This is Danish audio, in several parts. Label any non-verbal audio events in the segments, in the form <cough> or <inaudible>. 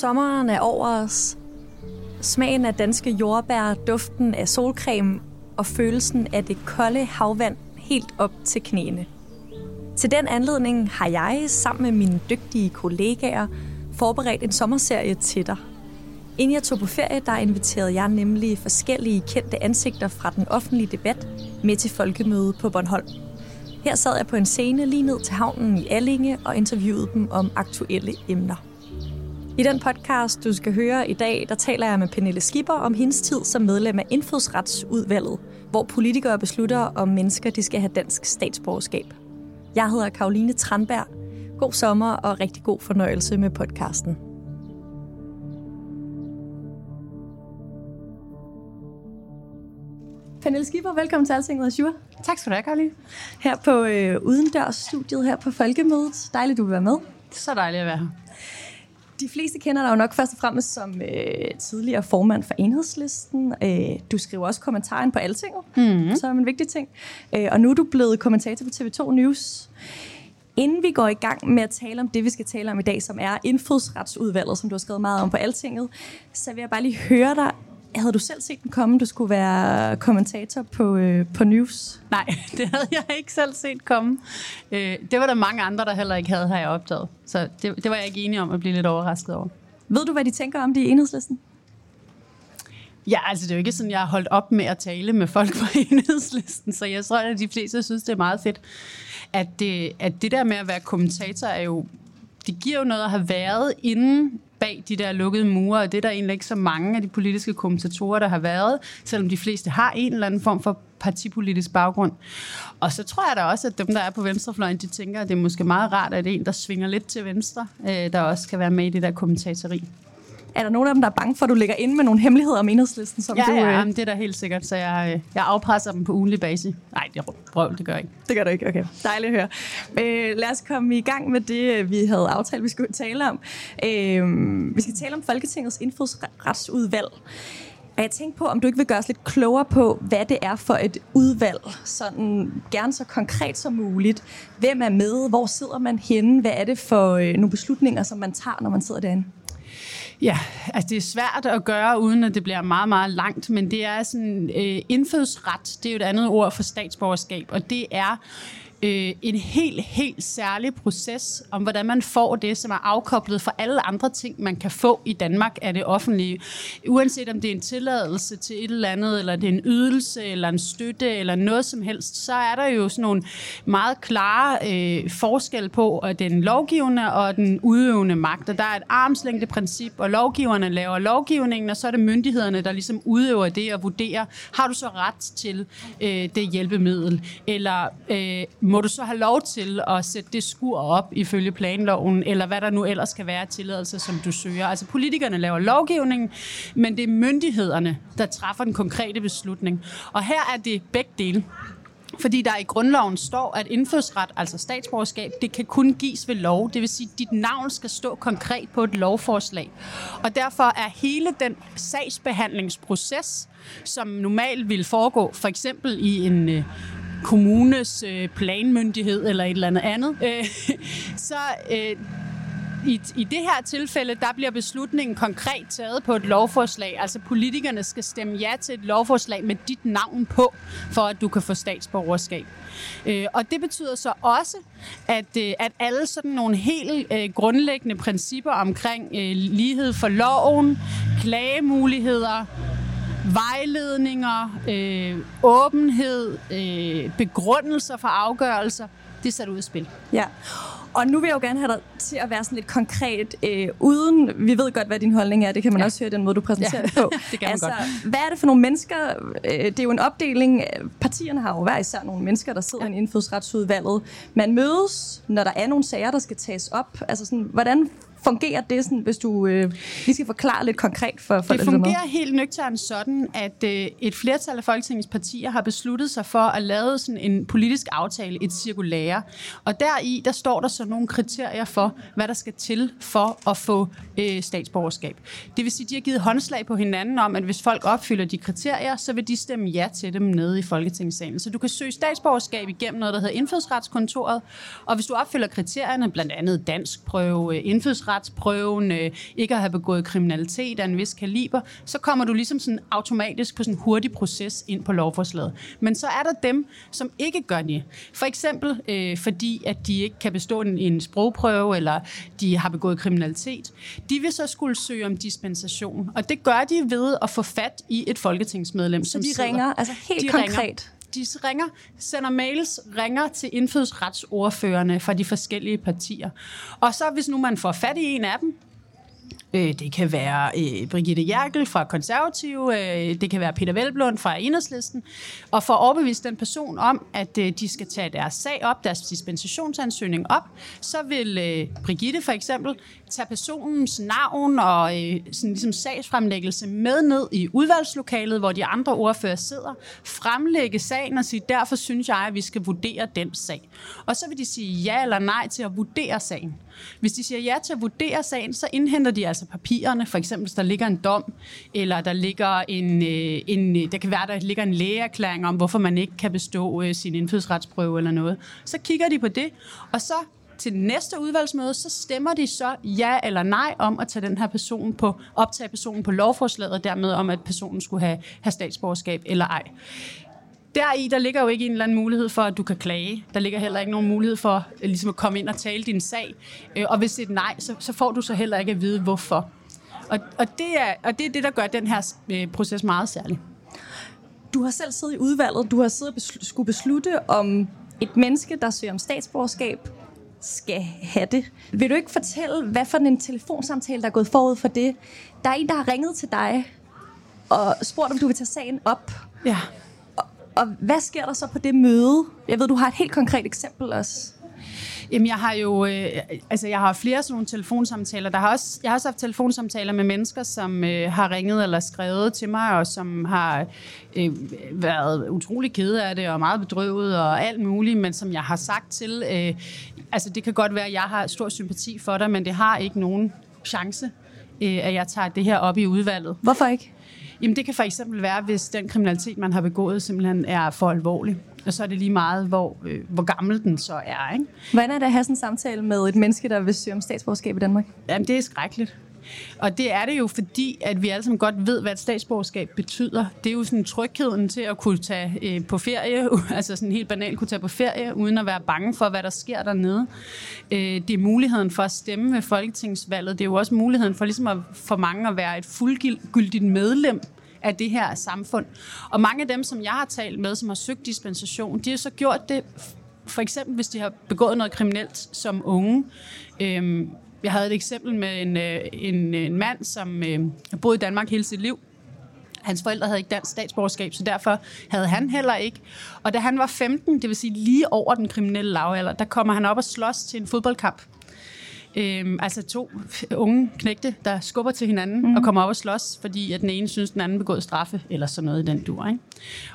Sommeren er over os. Smagen af danske jordbær, duften af solcreme og følelsen af det kolde havvand helt op til knæene. Til den anledning har jeg sammen med mine dygtige kollegaer forberedt en sommerserie til dig. Inden jeg tog på ferie, der inviterede jeg nemlig forskellige kendte ansigter fra den offentlige debat med til folkemøde på Bornholm. Her sad jeg på en scene lige ned til havnen i Allinge og interviewede dem om aktuelle emner. I den podcast, du skal høre i dag, der taler jeg med Pernille Skipper om hendes tid som medlem af Indfødsretsudvalget, hvor politikere beslutter, om mennesker de skal have dansk statsborgerskab. Jeg hedder Karoline Tranberg. God sommer og rigtig god fornøjelse med podcasten. Pernille Skipper, velkommen til Altinget Azure. Tak skal du have, Karoline. Her på øh, udendørsstudiet her på Folkemødet. Dejligt, du vil være med. Så dejligt at være her. De fleste kender dig jo nok først og fremmest som øh, tidligere formand for Enhedslisten. Øh, du skriver også kommentaren på Altinget, mm-hmm. som en vigtig ting. Øh, og nu er du blevet kommentator på TV2 News. Inden vi går i gang med at tale om det, vi skal tale om i dag, som er indfødsretsudvalget, som du har skrevet meget om på Altinget, så vil jeg bare lige høre dig, havde du selv set den komme, du skulle være kommentator på, øh, på News? Nej, <laughs> det havde jeg ikke selv set komme. Øh, det var der mange andre, der heller ikke havde, har jeg opdaget. Så det, det var jeg ikke enig om at blive lidt overrasket over. Ved du, hvad de tænker om det i enhedslisten? Ja, altså det er jo ikke sådan, jeg har holdt op med at tale med folk på <laughs> enhedslisten, så jeg tror, at de fleste synes, det er meget fedt. At det, at det der med at være kommentator er jo, det giver jo noget at have været inden bag de der lukkede mure, og det er der egentlig ikke så mange af de politiske kommentatorer, der har været, selvom de fleste har en eller anden form for partipolitisk baggrund. Og så tror jeg da også, at dem, der er på venstrefløjen, de tænker, at det er måske meget rart, at det er en, der svinger lidt til venstre, øh, der også kan være med i det der kommentatori. Er der nogen af dem, der er bange for, at du lægger ind med nogle hemmeligheder om enhedslisten? Som ja, du, ja, det er da helt sikkert, så jeg, øh, jeg afpresser dem på ugenlig basis. Nej, det er det gør jeg ikke. Det gør du ikke, okay. Dejligt at høre. Øh, lad os komme i gang med det, øh, vi havde aftalt, vi skulle tale om. Øh, vi skal tale om Folketingets indfødsretsudvalg. Og jeg tænkte på, om du ikke vil gøre os lidt klogere på, hvad det er for et udvalg, sådan gerne så konkret som muligt. Hvem er med? Hvor sidder man henne? Hvad er det for øh, nogle beslutninger, som man tager, når man sidder derinde? Ja, altså det er svært at gøre, uden at det bliver meget, meget langt, men det er sådan, øh, indfødsret, det er jo et andet ord for statsborgerskab, og det er øh, en helt, helt særlig proces om, hvordan man får det, som er afkoblet fra alle andre ting, man kan få i Danmark af det offentlige. Uanset om det er en tilladelse til et eller andet, eller det er en ydelse, eller en støtte, eller noget som helst, så er der jo sådan nogle meget klare øh, forskel på at den lovgivende og den udøvende magt. Og der er et armslængdeprincip, og lovgiverne laver lovgivningen, og så er det myndighederne, der ligesom udøver det og vurderer, har du så ret til øh, det hjælpemiddel, eller øh, må du så have lov til at sætte det skur op ifølge planloven, eller hvad der nu ellers kan være tilladelse, som du søger. Altså politikerne laver lovgivningen, men det er myndighederne, der træffer den konkrete beslutning. Og her er det begge dele. Fordi der i grundloven står, at indfødsret, altså statsborgerskab, det kan kun gives ved lov. Det vil sige, at dit navn skal stå konkret på et lovforslag. Og derfor er hele den sagsbehandlingsproces, som normalt vil foregå, for eksempel i en øh, kommunes øh, planmyndighed eller et eller andet andet, øh, så øh, i, i det her tilfælde, der bliver beslutningen konkret taget på et lovforslag. Altså politikerne skal stemme ja til et lovforslag med dit navn på, for at du kan få statsborgerskab. Øh, og det betyder så også, at, øh, at alle sådan nogle helt øh, grundlæggende principper omkring øh, lighed for loven, klagemuligheder, vejledninger, øh, åbenhed, øh, begrundelser for afgørelser, Det er sat ud af spil. Ja. Og nu vil jeg jo gerne have dig til at være sådan lidt konkret, øh, uden, vi ved godt, hvad din holdning er, det kan man ja. også høre den måde, du præsenterer ja. det på. <laughs> det kan man altså, godt. Hvad er det for nogle mennesker, øh, det er jo en opdeling, partierne har jo hver især nogle mennesker, der sidder ja. i indfødsretsudvalget. Man mødes, når der er nogle sager, der skal tages op. Altså sådan, hvordan fungerer det, sådan, hvis du øh, lige skal forklare lidt konkret for, for det? fungerer med? helt nøgternt sådan, at øh, et flertal af Folketingets partier har besluttet sig for at lave sådan en politisk aftale, et cirkulære. Og deri, der står der så nogle kriterier for, hvad der skal til for at få øh, statsborgerskab. Det vil sige, at de har givet håndslag på hinanden om, at hvis folk opfylder de kriterier, så vil de stemme ja til dem nede i Folketingssalen. Så du kan søge statsborgerskab igennem noget, der hedder indfødsretskontoret, og hvis du opfylder kriterierne, blandt andet dansk prøve, øh, indfødsret indfødsretsprøven, øh, ikke at have begået kriminalitet af en vis kaliber, så kommer du ligesom sådan automatisk på sådan en hurtig proces ind på lovforslaget. Men så er der dem, som ikke gør det. For eksempel øh, fordi, at de ikke kan bestå en, en sprogprøve, eller de har begået kriminalitet. De vil så skulle søge om dispensation, og det gør de ved at få fat i et folketingsmedlem, så som de ringer, sidder. altså helt de konkret? Ringer de ringer, sender mails, ringer til indfødsretsordførende fra de forskellige partier. Og så hvis nu man får fat i en af dem, Øh, det kan være øh, Brigitte Jerkel fra Konservative, øh, det kan være Peter Velblund fra Enhedslisten, og for at overbevise den person om, at de skal tage deres sag op, deres dispensationsansøgning op, så vil Brigitte for eksempel tage personens navn og sådan ligesom sagsfremlæggelse med ned i udvalgslokalet, hvor de andre ordfører sidder, fremlægge sagen og sige, derfor synes jeg, at vi skal vurdere den sag. Og så vil de sige ja eller nej til at vurdere sagen. Hvis de siger ja til at vurdere sagen, så indhenter de altså Altså papirerne, for eksempel hvis der ligger en dom, eller der ligger en, øh, en øh, der kan være, der ligger en lægeerklæring om, hvorfor man ikke kan bestå øh, sin indfødsretsprøve eller noget. Så kigger de på det, og så til næste udvalgsmøde, så stemmer de så ja eller nej om at tage den her person på, optage personen på lovforslaget, og dermed om, at personen skulle have, have statsborgerskab eller ej der i, der ligger jo ikke en eller anden mulighed for, at du kan klage. Der ligger heller ikke nogen mulighed for øh, ligesom at komme ind og tale din sag. Øh, og hvis det er et nej, så, så får du så heller ikke at vide, hvorfor. Og, og, det, er, og det er det, der gør den her øh, proces meget særlig. Du har selv siddet i udvalget. Du har siddet og besl- skulle beslutte, om et menneske, der søger om statsborgerskab, skal have det. Vil du ikke fortælle, hvad for en telefonsamtale, der er gået forud for det? Der er en, der har ringet til dig og spurgt, om du vil tage sagen op. Ja. Og hvad sker der så på det møde? Jeg ved, du har et helt konkret eksempel også. Jamen, jeg har jo øh, altså, jeg har flere sådan nogle telefonsamtaler. Der har også, jeg har også haft telefonsamtaler med mennesker, som øh, har ringet eller skrevet til mig, og som har øh, været utrolig kede af det, og meget bedrøvet, og alt muligt, men som jeg har sagt til, øh, altså det kan godt være, at jeg har stor sympati for dig, men det har ikke nogen chance, øh, at jeg tager det her op i udvalget. Hvorfor ikke? Jamen det kan for eksempel være, hvis den kriminalitet, man har begået, simpelthen er for alvorlig. Og så er det lige meget, hvor, øh, hvor gammel den så er. Ikke? Hvordan er det at have sådan en samtale med et menneske, der vil søge om statsborgerskab i Danmark? Jamen det er skrækkeligt. Og det er det jo, fordi at vi alle sammen godt ved, hvad et statsborgerskab betyder. Det er jo sådan trygheden til at kunne tage øh, på ferie, <laughs> altså sådan helt banalt kunne tage på ferie, uden at være bange for, hvad der sker dernede. Øh, det er muligheden for at stemme ved folketingsvalget. Det er jo også muligheden for, ligesom at, for mange at være et fuldgyldigt medlem af det her samfund. Og mange af dem, som jeg har talt med, som har søgt dispensation, de har så gjort det for eksempel, hvis de har begået noget kriminelt som unge. Øhm, jeg havde et eksempel med en, øh, en, en mand, som øh, boede i Danmark hele sit liv. Hans forældre havde ikke dansk statsborgerskab, så derfor havde han heller ikke. Og da han var 15, det vil sige lige over den kriminelle lavalder, der kommer han op og slås til en fodboldkamp. Øhm, altså to unge knægte, der skubber til hinanden mm. og kommer op og slås, fordi at den ene synes, den anden begået straffe, eller sådan noget i den dur. Ikke?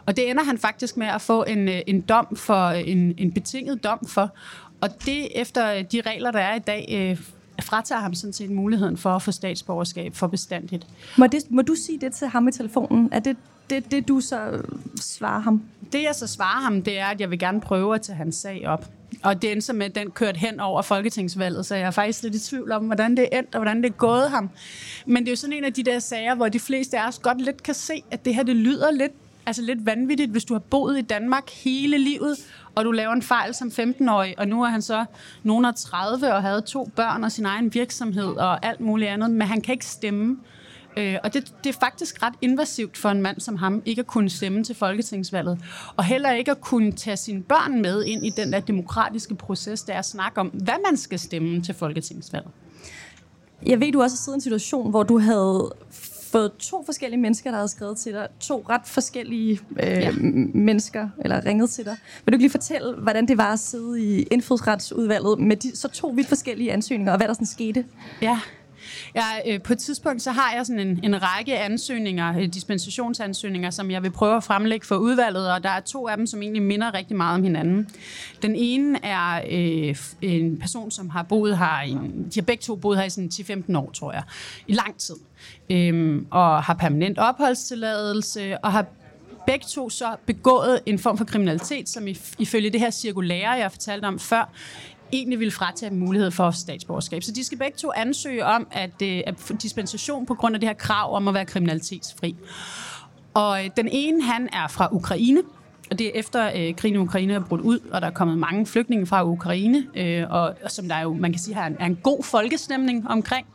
Og det ender han faktisk med at få en, øh, en dom for, en, en betinget dom for. Og det efter de regler, der er i dag, øh, fratager ham sådan set muligheden for at få statsborgerskab for bestandigt. Må, det, må du sige det til ham i telefonen? Er det det, det, du så svarer ham? Det, jeg så svarer ham, det er, at jeg vil gerne prøve at tage hans sag op. Og det endte med, at den kørte hen over folketingsvalget, så jeg er faktisk lidt i tvivl om, hvordan det endte, og hvordan det er gået ham. Men det er jo sådan en af de der sager, hvor de fleste af os godt lidt kan se, at det her, det lyder lidt, altså lidt vanvittigt, hvis du har boet i Danmark hele livet, og du laver en fejl som 15-årig, og nu er han så nogen af 30 og havde to børn og sin egen virksomhed og alt muligt andet, men han kan ikke stemme. Øh, og det, det er faktisk ret invasivt for en mand som ham, ikke at kunne stemme til folketingsvalget, og heller ikke at kunne tage sine børn med ind i den der demokratiske proces, der er snak om, hvad man skal stemme til folketingsvalget. Jeg ved, du også har siddet i en situation, hvor du havde fået to forskellige mennesker, der havde skrevet til dig. To ret forskellige øh, ja. mennesker, eller ringet til dig. Vil du ikke lige fortælle, hvordan det var at sidde i indfødsretsudvalget med de, så to vidt forskellige ansøgninger, og hvad der sådan skete? Ja, Ja, øh, på et tidspunkt så har jeg sådan en, en række ansøgninger, øh, dispensationsansøgninger, som jeg vil prøve at fremlægge for udvalget, og der er to af dem, som egentlig minder rigtig meget om hinanden. Den ene er øh, en person, som har boet her, i, de har begge to boet her i sådan 10-15 år, tror jeg, i lang tid, øh, og har permanent opholdstilladelse, og har begge to så begået en form for kriminalitet, som ifølge det her cirkulære, jeg fortalte om før, egentlig ville fratage dem mulighed for statsborgerskab. Så de skal begge to ansøge om at, øh, at dispensation på grund af det her krav om at være kriminalitetsfri. Og øh, den ene, han er fra Ukraine, og det er efter øh, krigen i Ukraine er brudt ud, og der er kommet mange flygtninge fra Ukraine, øh, og, og som der jo, man kan sige, har en, er en god folkestemning omkring,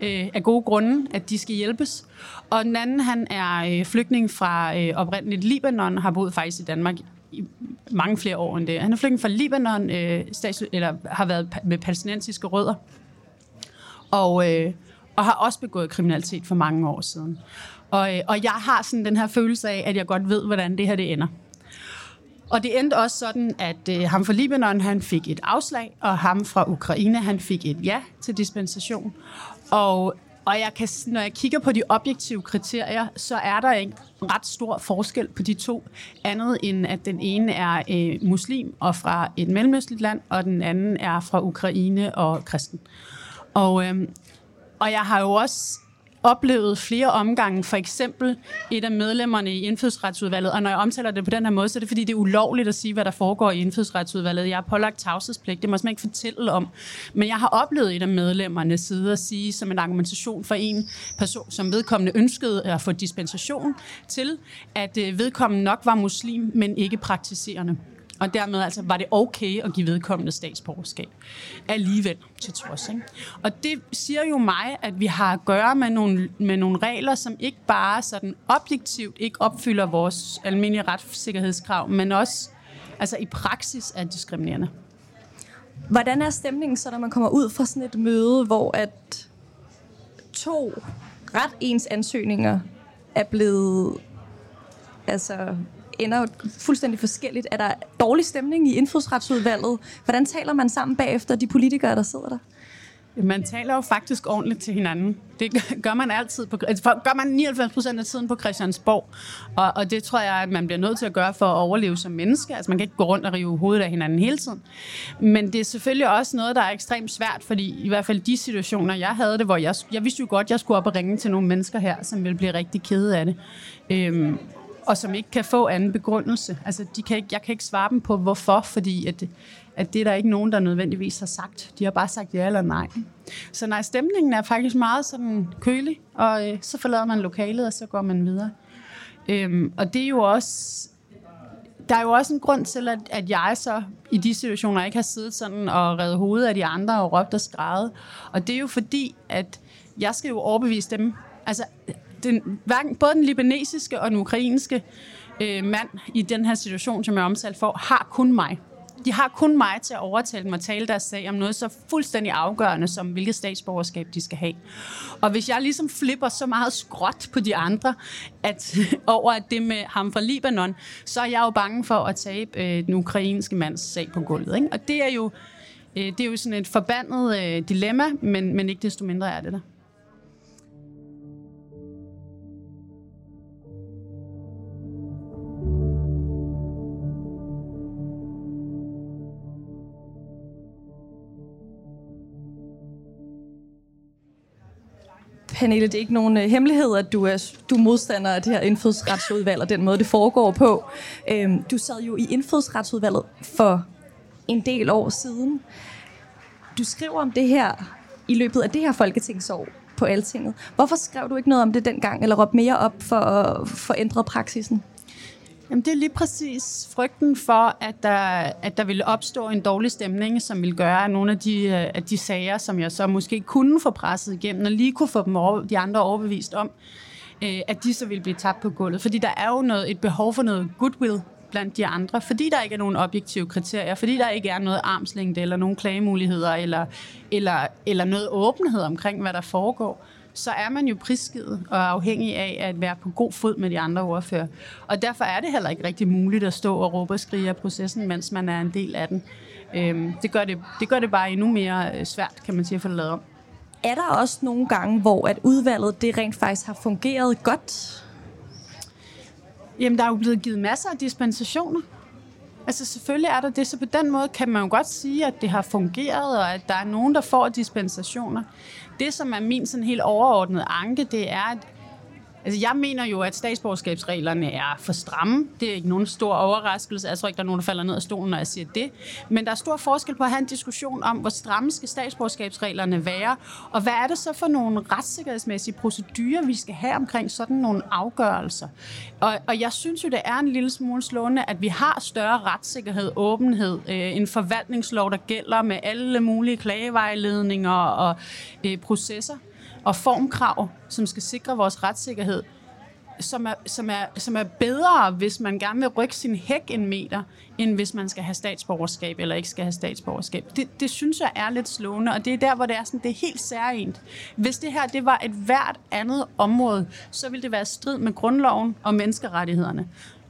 øh, af gode grunde, at de skal hjælpes. Og den anden, han er øh, flygtning fra øh, oprindeligt Libanon, har boet faktisk i Danmark i mange flere år end det. Han er flygtning fra Libanon, øh, stats, eller har været med palæstinensiske rødder, og, øh, og har også begået kriminalitet for mange år siden. Og, øh, og jeg har sådan den her følelse af, at jeg godt ved, hvordan det her det ender. Og det endte også sådan, at øh, ham fra Libanon, han fik et afslag, og ham fra Ukraine, han fik et ja til dispensation. Og og jeg kan, når jeg kigger på de objektive kriterier, så er der en ret stor forskel på de to, andet end at den ene er øh, muslim og fra et mellemøstligt land, og den anden er fra Ukraine og kristen. Og, øh, og jeg har jo også oplevet flere omgange, for eksempel et af medlemmerne i indfødsretsudvalget, og når jeg omtaler det på den her måde, så er det fordi, det er ulovligt at sige, hvad der foregår i indfødsretsudvalget. Jeg har pålagt tavshedspligt, det må jeg ikke fortælle om. Men jeg har oplevet et af medlemmerne sidde og sige, som en argumentation for en person, som vedkommende ønskede at få dispensation til, at øh, vedkommende nok var muslim, men ikke praktiserende. Og dermed altså, var det okay at give vedkommende statsborgerskab alligevel til trods. Ikke? Og det siger jo mig, at vi har at gøre med nogle, med nogle regler, som ikke bare sådan objektivt ikke opfylder vores almindelige retssikkerhedskrav, men også altså i praksis er diskriminerende. Hvordan er stemningen så, når man kommer ud fra sådan et møde, hvor at to ret ens ansøgninger er blevet altså ender jo fuldstændig forskelligt. Er der dårlig stemning i indfødsretsudvalget? Hvordan taler man sammen bagefter de politikere, der sidder der? Man taler jo faktisk ordentligt til hinanden. Det gør man altid på, altså, gør man 99 procent af tiden på Christiansborg. Og, og det tror jeg, at man bliver nødt til at gøre for at overleve som menneske. Altså man kan ikke gå rundt og rive hovedet af hinanden hele tiden. Men det er selvfølgelig også noget, der er ekstremt svært, fordi i hvert fald de situationer, jeg havde det, hvor jeg, jeg vidste jo godt, at jeg skulle op og ringe til nogle mennesker her, som ville blive rigtig kede af det. Øhm, og som ikke kan få anden begrundelse. Altså, de kan ikke, jeg kan ikke svare dem på, hvorfor, fordi at, at det er der ikke nogen, der nødvendigvis har sagt. De har bare sagt ja eller nej. Så nej, stemningen er faktisk meget sådan kølig, og øh, så forlader man lokalet, og så går man videre. Øhm, og det er jo også... Der er jo også en grund til, at, at jeg så i de situationer ikke har siddet sådan og reddet hovedet af de andre og råbt og skrevet. Og det er jo fordi, at jeg skal jo overbevise dem. Altså, den, både den libanesiske og den ukrainske øh, mand i den her situation, som jeg omtalt for, har kun mig. De har kun mig til at overtale dem og tale deres sag om noget så fuldstændig afgørende, som hvilket statsborgerskab de skal have. Og hvis jeg ligesom flipper så meget skråt på de andre, at <laughs> over at det med ham fra Libanon, så er jeg jo bange for at tabe øh, den ukrainske mands sag på gulvet. Ikke? Og det er jo, øh, det er jo sådan et forbandet øh, dilemma, men, men ikke desto mindre er det der. Pernille, det er ikke nogen øh, hemmelighed, at du er, du er modstander af det her indfødsretsudvalg og den måde, det foregår på. Øhm, du sad jo i indfødsretsudvalget for en del år siden. Du skriver om det her i løbet af det her folketingsår på Altinget. Hvorfor skrev du ikke noget om det dengang, eller råbte mere op for at få praksisen? Jamen, det er lige præcis frygten for, at der, at der ville opstå en dårlig stemning, som vil gøre, at nogle af de, at af de sager, som jeg så måske kunne få presset igennem, og lige kunne få dem over, de andre overbevist om, øh, at de så ville blive tabt på gulvet. Fordi der er jo noget, et behov for noget goodwill blandt de andre, fordi der ikke er nogen objektive kriterier, fordi der ikke er noget armslængde eller nogen klagemuligheder eller, eller, eller noget åbenhed omkring, hvad der foregår så er man jo prisgivet og afhængig af at være på god fod med de andre ordfører. Og derfor er det heller ikke rigtig muligt at stå og råbe og skrige af processen, mens man er en del af den. Øhm, det, gør det, det gør det bare endnu mere øh, svært, kan man sige, at få det lavet om. Er der også nogle gange, hvor at udvalget det rent faktisk har fungeret godt? Jamen, der er jo blevet givet masser af dispensationer. Altså selvfølgelig er der det, så på den måde kan man jo godt sige, at det har fungeret, og at der er nogen, der får dispensationer. Det, som er min sådan helt overordnede anke, det er, at Altså, jeg mener jo, at statsborgerskabsreglerne er for stramme. Det er ikke nogen stor overraskelse. Jeg tror ikke, der er nogen, der falder ned af stolen, når jeg siger det. Men der er stor forskel på at have en diskussion om, hvor stramme skal statsborgerskabsreglerne være, og hvad er det så for nogle retssikkerhedsmæssige procedurer, vi skal have omkring sådan nogle afgørelser. Og, og jeg synes jo, det er en lille smule slående, at vi har større retssikkerhed, åbenhed, øh, en forvaltningslov, der gælder med alle mulige klagevejledninger og øh, processer og formkrav, som skal sikre vores retssikkerhed, som er, som, er, som er bedre, hvis man gerne vil rykke sin hæk en meter, end hvis man skal have statsborgerskab eller ikke skal have statsborgerskab. Det, det synes jeg er lidt slående, og det er der, hvor det er, sådan, det er helt særligt. Hvis det her det var et hvert andet område, så ville det være strid med grundloven og menneskerettighederne.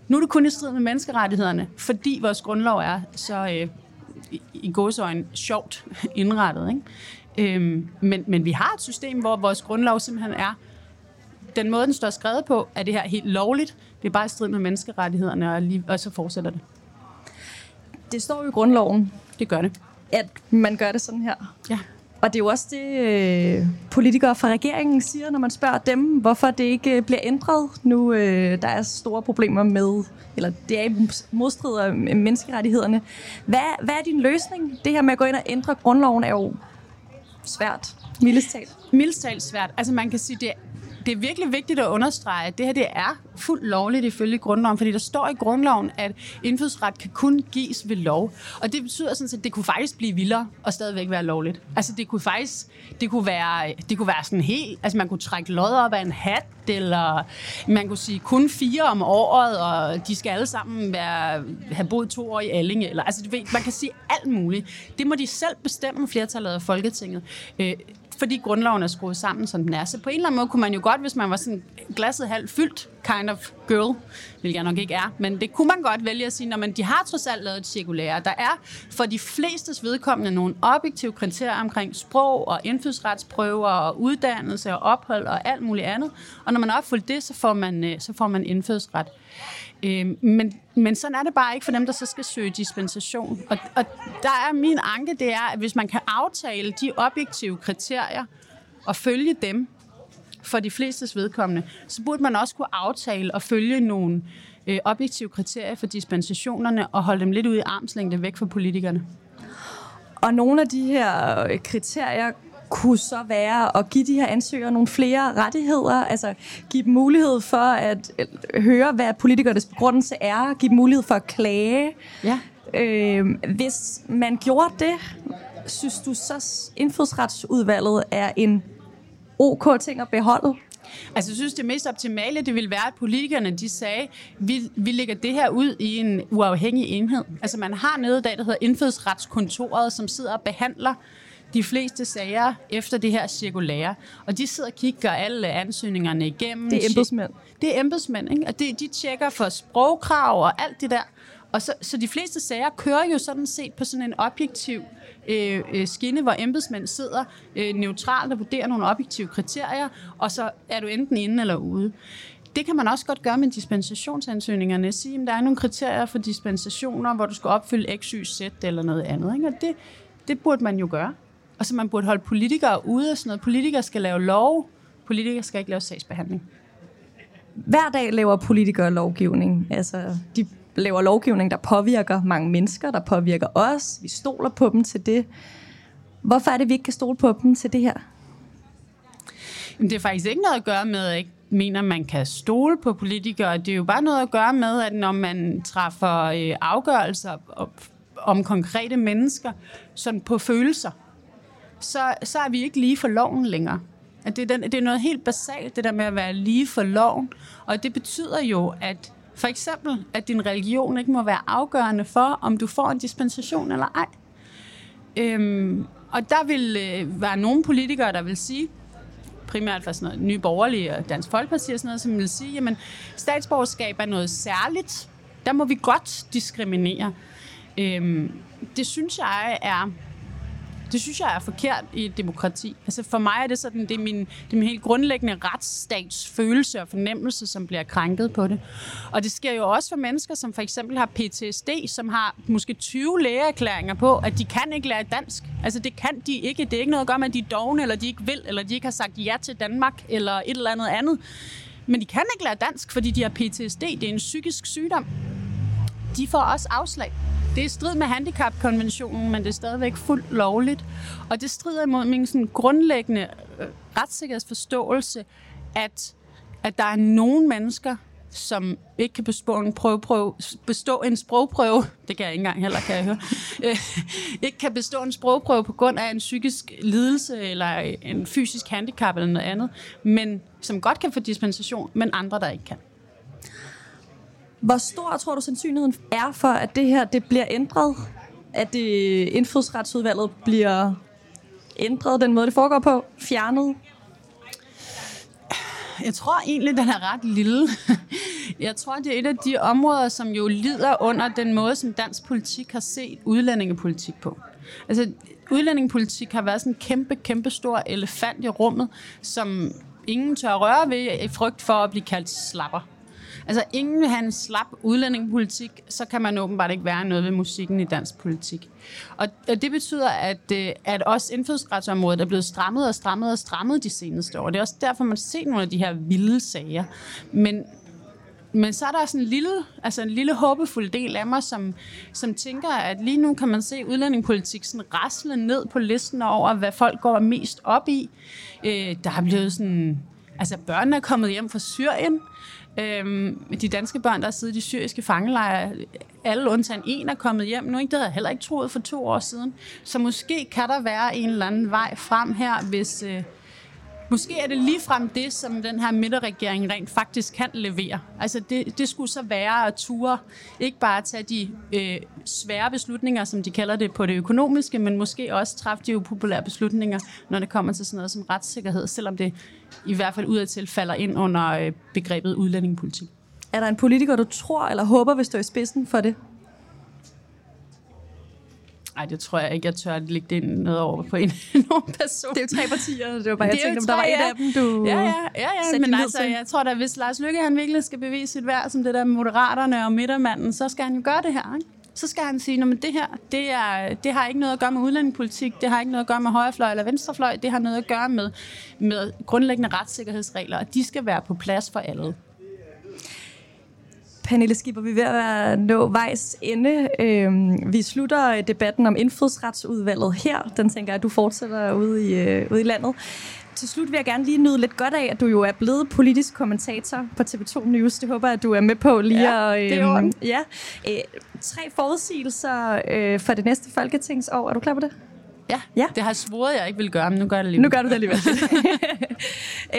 Nu er det kun i strid med menneskerettighederne, fordi vores grundlov er så øh, i, i gåsøjne sjovt indrettet. Ikke? Øhm, men, men vi har et system, hvor vores grundlov simpelthen er, den måde, den står skrevet på, er det her helt lovligt. Det er bare i strid med menneskerettighederne, og, lige, og så fortsætter det. Det står jo i grundloven. Det gør det. At man gør det sådan her. Ja. Og det er jo også det, øh, politikere fra regeringen siger, når man spørger dem, hvorfor det ikke øh, bliver ændret nu. Øh, der er store problemer med, eller det er i modstrid med menneskerettighederne. Hvad, hvad er din løsning? Det her med at gå ind og ændre grundloven er jo svært. Mildest talt. Mildest talt svært. Altså man kan sige, det, det er virkelig vigtigt at understrege, at det her det er fuldt lovligt ifølge grundloven, fordi der står i grundloven, at indfødsret kan kun gives ved lov. Og det betyder sådan at det kunne faktisk blive vildere og stadigvæk være lovligt. Altså det kunne faktisk, det kunne være, det kunne være sådan helt, altså man kunne trække lod op af en hat, eller man kunne sige kun fire om året, og de skal alle sammen være, have boet to år i Allinge. Eller, altså du ved, man kan sige alt muligt. Det må de selv bestemme, flertallet af Folketinget. Øh, fordi grundloven er skruet sammen, som den er. Så på en eller anden måde kunne man jo godt, hvis man var sådan glasset halvt fyldt kind of girl, hvilket jeg nok ikke er, men det kunne man godt vælge at sige, når man, de har trods alt lavet et cirkulære. Der er for de flestes vedkommende nogle objektive kriterier omkring sprog og indfødsretsprøver og uddannelse og ophold og alt muligt andet. Og når man har opfyldt det, så får man, øh, så får man indfødsret. Øh, men, men sådan er det bare ikke for dem, der så skal søge dispensation. Og, og der er min anke, det er, at hvis man kan aftale de objektive kriterier og følge dem for de flestes vedkommende, så burde man også kunne aftale og følge nogle øh, objektive kriterier for dispensationerne og holde dem lidt ud i armslængde væk fra politikerne. Og nogle af de her øh, kriterier kunne så være at give de her ansøgere nogle flere rettigheder, altså give dem mulighed for at øh, høre, hvad politikernes begrundelse er, give dem mulighed for at klage. Ja. Øh, hvis man gjorde det, synes du så indfødsretsudvalget er en ok ting at beholde? Altså, jeg synes, det mest optimale, det ville være, at politikerne, de sagde, vi, vi lægger det her ud i en uafhængig enhed. Altså, man har noget i dag, der hedder indfødsretskontoret, som sidder og behandler de fleste sager efter det her cirkulære. Og de sidder og kigger alle ansøgningerne igennem. Det er embedsmænd. Det er embedsmænd, ikke? Og de, de tjekker for sprogkrav og alt det der. Og så, så de fleste sager kører jo sådan set på sådan en objektiv øh, øh, skinne, hvor embedsmænd sidder øh, neutralt og vurderer nogle objektive kriterier, og så er du enten inde eller ude. Det kan man også godt gøre med dispensationsansøgningerne. Sige, at der er nogle kriterier for dispensationer, hvor du skal opfylde X, Y, Z eller noget andet. Ikke? Og det, det burde man jo gøre. Og så man burde holde politikere ude af sådan noget. Politikere skal lave lov. Politikere skal ikke lave sagsbehandling. Hver dag laver politikere lovgivning. Altså, de laver lovgivning, der påvirker mange mennesker, der påvirker os. Vi stoler på dem til det. Hvorfor er det, vi ikke kan stole på dem til det her? Jamen, det er faktisk ikke noget at gøre med, mener, man kan stole på politikere. Det er jo bare noget at gøre med, at når man træffer øh, afgørelser om konkrete mennesker sådan på følelser, så, så er vi ikke lige for loven længere. At det, er den, det er noget helt basalt, det der med at være lige for loven. Og det betyder jo, at for eksempel, at din religion ikke må være afgørende for, om du får en dispensation eller ej. Øhm, og der vil øh, være nogle politikere, der vil sige, primært fra sådan noget nye borgerlige og Dansk Folkeparti og sådan noget, som vil sige, jamen statsborgerskab er noget særligt. Der må vi godt diskriminere. Øhm, det synes jeg er det synes jeg er forkert i et demokrati. Altså for mig er det sådan, det er min, det er min helt grundlæggende retsstatsfølelse og fornemmelse, som bliver krænket på det. Og det sker jo også for mennesker, som for eksempel har PTSD, som har måske 20 lægeerklæringer på, at de kan ikke lære dansk. Altså det kan de ikke. Det er ikke noget at gøre med, at de er dogne, eller de ikke vil, eller de ikke har sagt ja til Danmark, eller et eller andet andet. Men de kan ikke lære dansk, fordi de har PTSD. Det er en psykisk sygdom. De får også afslag. Det er i strid med handicapkonventionen, men det er stadigvæk fuldt lovligt. Og det strider imod min sådan grundlæggende øh, retssikkerhedsforståelse, at, at der er nogle mennesker, som ikke kan bestå en, prøveprøve, bestå en sprogprøve, <laughs> det kan jeg ikke engang heller, kan jeg høre, <laughs> øh, ikke kan bestå en sprogprøve på grund af en psykisk lidelse eller en fysisk handicap eller noget andet, men som godt kan få dispensation, men andre, der ikke kan. Hvor stor tror du sandsynligheden er for, at det her det bliver ændret? At det indfødsretsudvalget bliver ændret, den måde det foregår på, fjernet? Jeg tror egentlig, den er ret lille. <laughs> Jeg tror, det er et af de områder, som jo lider under den måde, som dansk politik har set udlændingepolitik på. Altså, udlændingepolitik har været sådan en kæmpe, kæmpe stor elefant i rummet, som ingen tør røre ved i frygt for at blive kaldt slapper. Altså, ingen vil have en slap udlændingepolitik, så kan man åbenbart ikke være noget ved musikken i dansk politik. Og, og det betyder, at, øh, at også indfødsretsområdet er blevet strammet og strammet og strammet de seneste år. Det er også derfor, man ser nogle af de her vilde sager. Men, men så er der sådan en lille, altså en lille håbefuld del af mig, som, som tænker, at lige nu kan man se udlændingepolitik sådan rasle ned på listen over, hvad folk går mest op i. Øh, der er blevet sådan... Altså, børnene er kommet hjem fra Syrien. Øhm, de danske børn, der har siddet i de syriske fangelejre, alle undtagen en er kommet hjem nu. Ikke? Det havde jeg heller ikke troet for to år siden. Så måske kan der være en eller anden vej frem her, hvis... Øh, Måske er det lige frem det, som den her midterregering rent faktisk kan levere. Altså det, det skulle så være at ture, ikke bare tage de øh, svære beslutninger, som de kalder det på det økonomiske, men måske også træffe de upopulære beslutninger, når det kommer til sådan noget som retssikkerhed, selvom det i hvert fald udadtil falder ind under øh, begrebet udlændingepolitik. Er der en politiker, du tror eller håber vil stå i spidsen for det? Nej, det tror jeg ikke, jeg tør at lægge det noget over på en <laughs> nogen person. Det er jo tre partier, det var bare, jeg tænkte, om der var et af dem, du Ja, ja, ja, ja. men altså, jeg tror da, hvis Lars Lykke han virkelig skal bevise sit værd som det der moderaterne og midtermanden, så skal han jo gøre det her, ikke? Så skal han sige, at det her, det, er, det har ikke noget at gøre med udlændingepolitik, det har ikke noget at gøre med højrefløj eller venstrefløj, det har noget at gøre med, med grundlæggende retssikkerhedsregler, og de skal være på plads for alle. Pernille Skipper, vi er ved at være nå vejs ende. Øhm, vi slutter debatten om indfødsretsudvalget her. Den tænker jeg, at du fortsætter ude i, øh, ude i landet. Til slut vil jeg gerne lige nyde lidt godt af, at du jo er blevet politisk kommentator på TV2 News. Det håber jeg, at du er med på lige ja, at... det er øhm, ja. øh, Tre forudsigelser øh, for det næste folketingsår. Er du klar på det? Ja, ja, det har jeg svoret, jeg ikke vil gøre, men nu gør det alligevel. Nu gør du det alligevel.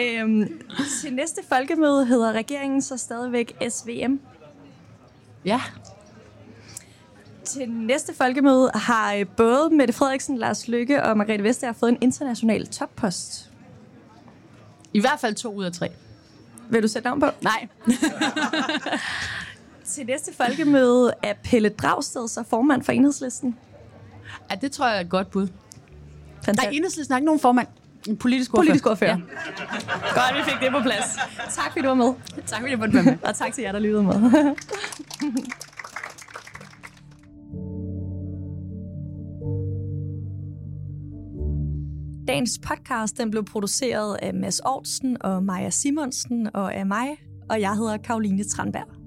<laughs> øhm, til næste folkemøde hedder regeringen så stadigvæk SVM. Ja. Til næste folkemøde har øh, både Mette Frederiksen, Lars Lykke og Margrethe Vestager fået en international toppost. I hvert fald to ud af tre. Vil du sætte navn på? Nej. <laughs> Til næste folkemøde er Pelle Dragsted så formand for enhedslisten. Ja, det tror jeg er et godt bud. Fantastisk. Nej, enhedslisten har ikke nogen formand. En politisk ordfører. Politisk ordfører. Ja. Godt, vi fik det på plads. tak fordi du var med. Tak fordi du var med. Og tak til jer, der lyttede med. <laughs> <laughs> Dagens podcast den blev produceret af Mads Aarhusen og Maja Simonsen og af mig, og jeg hedder Karoline Tranberg.